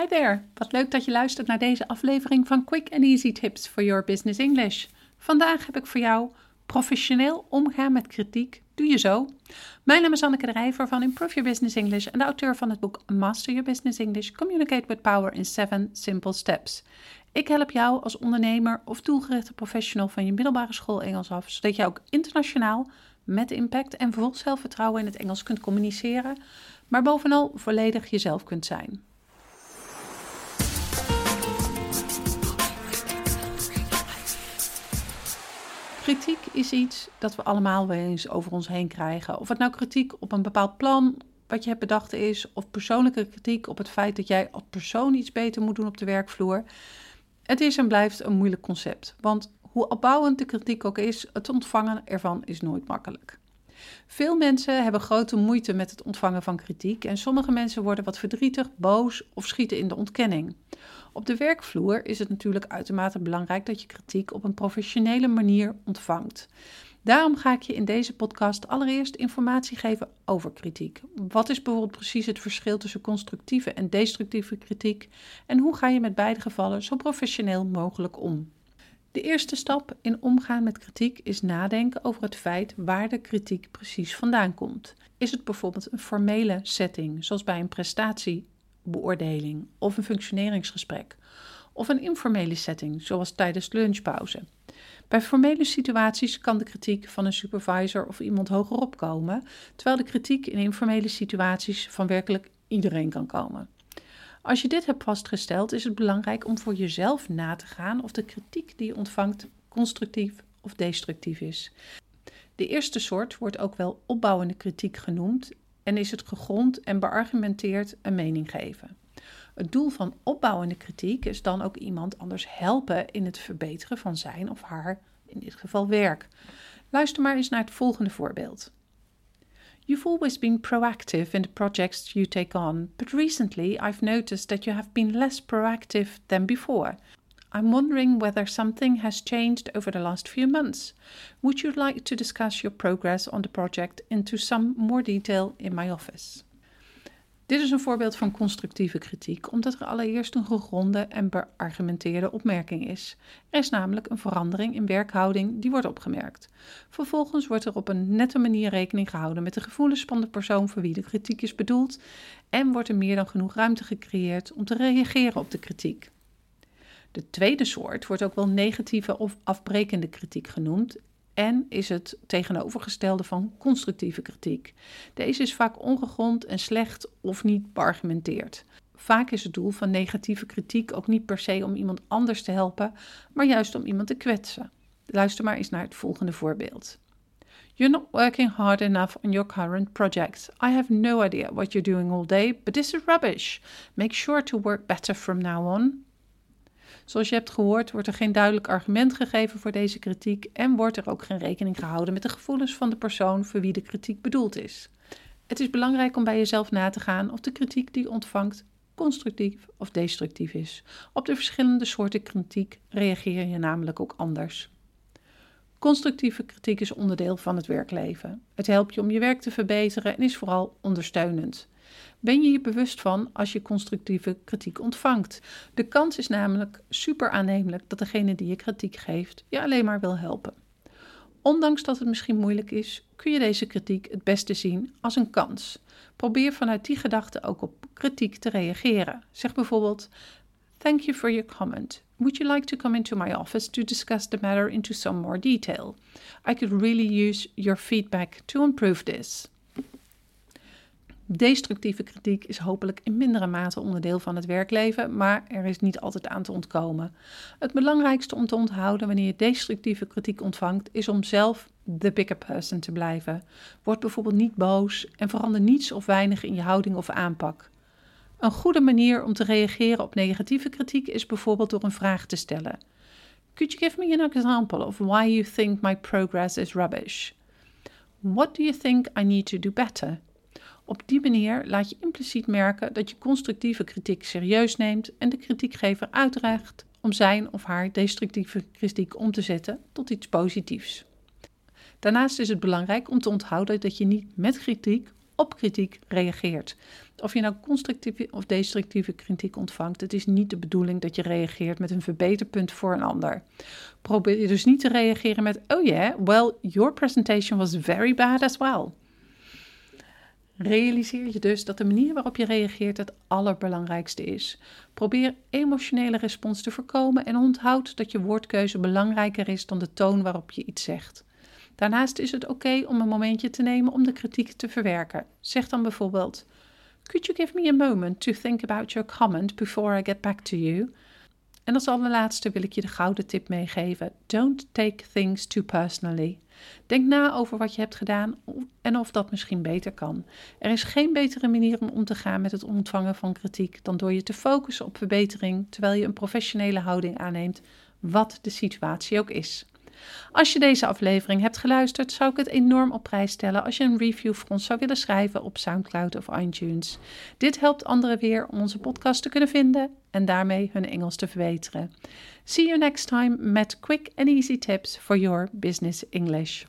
Hi there, wat leuk dat je luistert naar deze aflevering van Quick and Easy Tips for Your Business English. Vandaag heb ik voor jou professioneel omgaan met kritiek. Doe je zo. Mijn naam is Anneke de Rijver van Improve Your Business English en de auteur van het boek Master Your Business English: Communicate with Power in 7 Simple Steps. Ik help jou als ondernemer of doelgerichte professional van je middelbare school Engels af, zodat je ook internationaal met impact en vol zelfvertrouwen in het Engels kunt communiceren, maar bovenal volledig jezelf kunt zijn. Kritiek is iets dat we allemaal wel eens over ons heen krijgen. Of het nou kritiek op een bepaald plan wat je hebt bedacht is, of persoonlijke kritiek op het feit dat jij als persoon iets beter moet doen op de werkvloer. Het is en blijft een moeilijk concept, want hoe opbouwend de kritiek ook is, het ontvangen ervan is nooit makkelijk. Veel mensen hebben grote moeite met het ontvangen van kritiek en sommige mensen worden wat verdrietig, boos of schieten in de ontkenning. Op de werkvloer is het natuurlijk uitermate belangrijk dat je kritiek op een professionele manier ontvangt. Daarom ga ik je in deze podcast allereerst informatie geven over kritiek. Wat is bijvoorbeeld precies het verschil tussen constructieve en destructieve kritiek en hoe ga je met beide gevallen zo professioneel mogelijk om? De eerste stap in omgaan met kritiek is nadenken over het feit waar de kritiek precies vandaan komt. Is het bijvoorbeeld een formele setting, zoals bij een prestatiebeoordeling of een functioneringsgesprek, of een informele setting, zoals tijdens lunchpauze? Bij formele situaties kan de kritiek van een supervisor of iemand hogerop komen, terwijl de kritiek in informele situaties van werkelijk iedereen kan komen. Als je dit hebt vastgesteld, is het belangrijk om voor jezelf na te gaan of de kritiek die je ontvangt constructief of destructief is. De eerste soort wordt ook wel opbouwende kritiek genoemd en is het gegrond en beargumenteerd een mening geven. Het doel van opbouwende kritiek is dan ook iemand anders helpen in het verbeteren van zijn of haar, in dit geval werk. Luister maar eens naar het volgende voorbeeld. You've always been proactive in the projects you take on, but recently I've noticed that you have been less proactive than before. I'm wondering whether something has changed over the last few months. Would you like to discuss your progress on the project into some more detail in my office? Dit is een voorbeeld van constructieve kritiek, omdat er allereerst een gegronde en beargumenteerde opmerking is. Er is namelijk een verandering in werkhouding die wordt opgemerkt. Vervolgens wordt er op een nette manier rekening gehouden met de gevoelens van de persoon voor wie de kritiek is bedoeld en wordt er meer dan genoeg ruimte gecreëerd om te reageren op de kritiek. De tweede soort wordt ook wel negatieve of afbrekende kritiek genoemd en is het tegenovergestelde van constructieve kritiek. Deze is vaak ongegrond en slecht of niet beargumenteerd. Vaak is het doel van negatieve kritiek ook niet per se om iemand anders te helpen, maar juist om iemand te kwetsen. Luister maar eens naar het volgende voorbeeld. You're not working hard enough on your current project. I have no idea what you're doing all day, but this is rubbish. Make sure to work better from now on. Zoals je hebt gehoord, wordt er geen duidelijk argument gegeven voor deze kritiek en wordt er ook geen rekening gehouden met de gevoelens van de persoon voor wie de kritiek bedoeld is. Het is belangrijk om bij jezelf na te gaan of de kritiek die je ontvangt constructief of destructief is. Op de verschillende soorten kritiek reageer je namelijk ook anders. Constructieve kritiek is onderdeel van het werkleven. Het helpt je om je werk te verbeteren en is vooral ondersteunend ben je je bewust van als je constructieve kritiek ontvangt. De kans is namelijk super aannemelijk dat degene die je kritiek geeft je alleen maar wil helpen. Ondanks dat het misschien moeilijk is, kun je deze kritiek het beste zien als een kans. Probeer vanuit die gedachte ook op kritiek te reageren. Zeg bijvoorbeeld: Thank you for your comment. Would you like to come into my office to discuss the matter into some more detail? I could really use your feedback to improve this. Destructieve kritiek is hopelijk in mindere mate onderdeel van het werkleven, maar er is niet altijd aan te ontkomen. Het belangrijkste om te onthouden wanneer je destructieve kritiek ontvangt, is om zelf de bigger person te blijven. Word bijvoorbeeld niet boos en verander niets of weinig in je houding of aanpak. Een goede manier om te reageren op negatieve kritiek is bijvoorbeeld door een vraag te stellen. Could you give me an example of why you think my progress is rubbish? What do you think I need to do better? Op die manier laat je impliciet merken dat je constructieve kritiek serieus neemt en de kritiekgever uitdraagt om zijn of haar destructieve kritiek om te zetten tot iets positiefs. Daarnaast is het belangrijk om te onthouden dat je niet met kritiek op kritiek reageert. Of je nou constructieve of destructieve kritiek ontvangt, het is niet de bedoeling dat je reageert met een verbeterpunt voor een ander. Probeer je dus niet te reageren met: Oh yeah, well, your presentation was very bad as well. Realiseer je dus dat de manier waarop je reageert het allerbelangrijkste is. Probeer emotionele respons te voorkomen en onthoud dat je woordkeuze belangrijker is dan de toon waarop je iets zegt. Daarnaast is het oké om een momentje te nemen om de kritiek te verwerken. Zeg dan bijvoorbeeld: Could you give me a moment to think about your comment before I get back to you? En als allerlaatste wil ik je de gouden tip meegeven: Don't take things too personally. Denk na over wat je hebt gedaan en of dat misschien beter kan. Er is geen betere manier om om te gaan met het ontvangen van kritiek dan door je te focussen op verbetering terwijl je een professionele houding aanneemt, wat de situatie ook is. Als je deze aflevering hebt geluisterd, zou ik het enorm op prijs stellen als je een review voor ons zou willen schrijven op SoundCloud of iTunes. Dit helpt anderen weer om onze podcast te kunnen vinden en daarmee hun Engels te verbeteren. See you next time met quick and easy tips for your business English.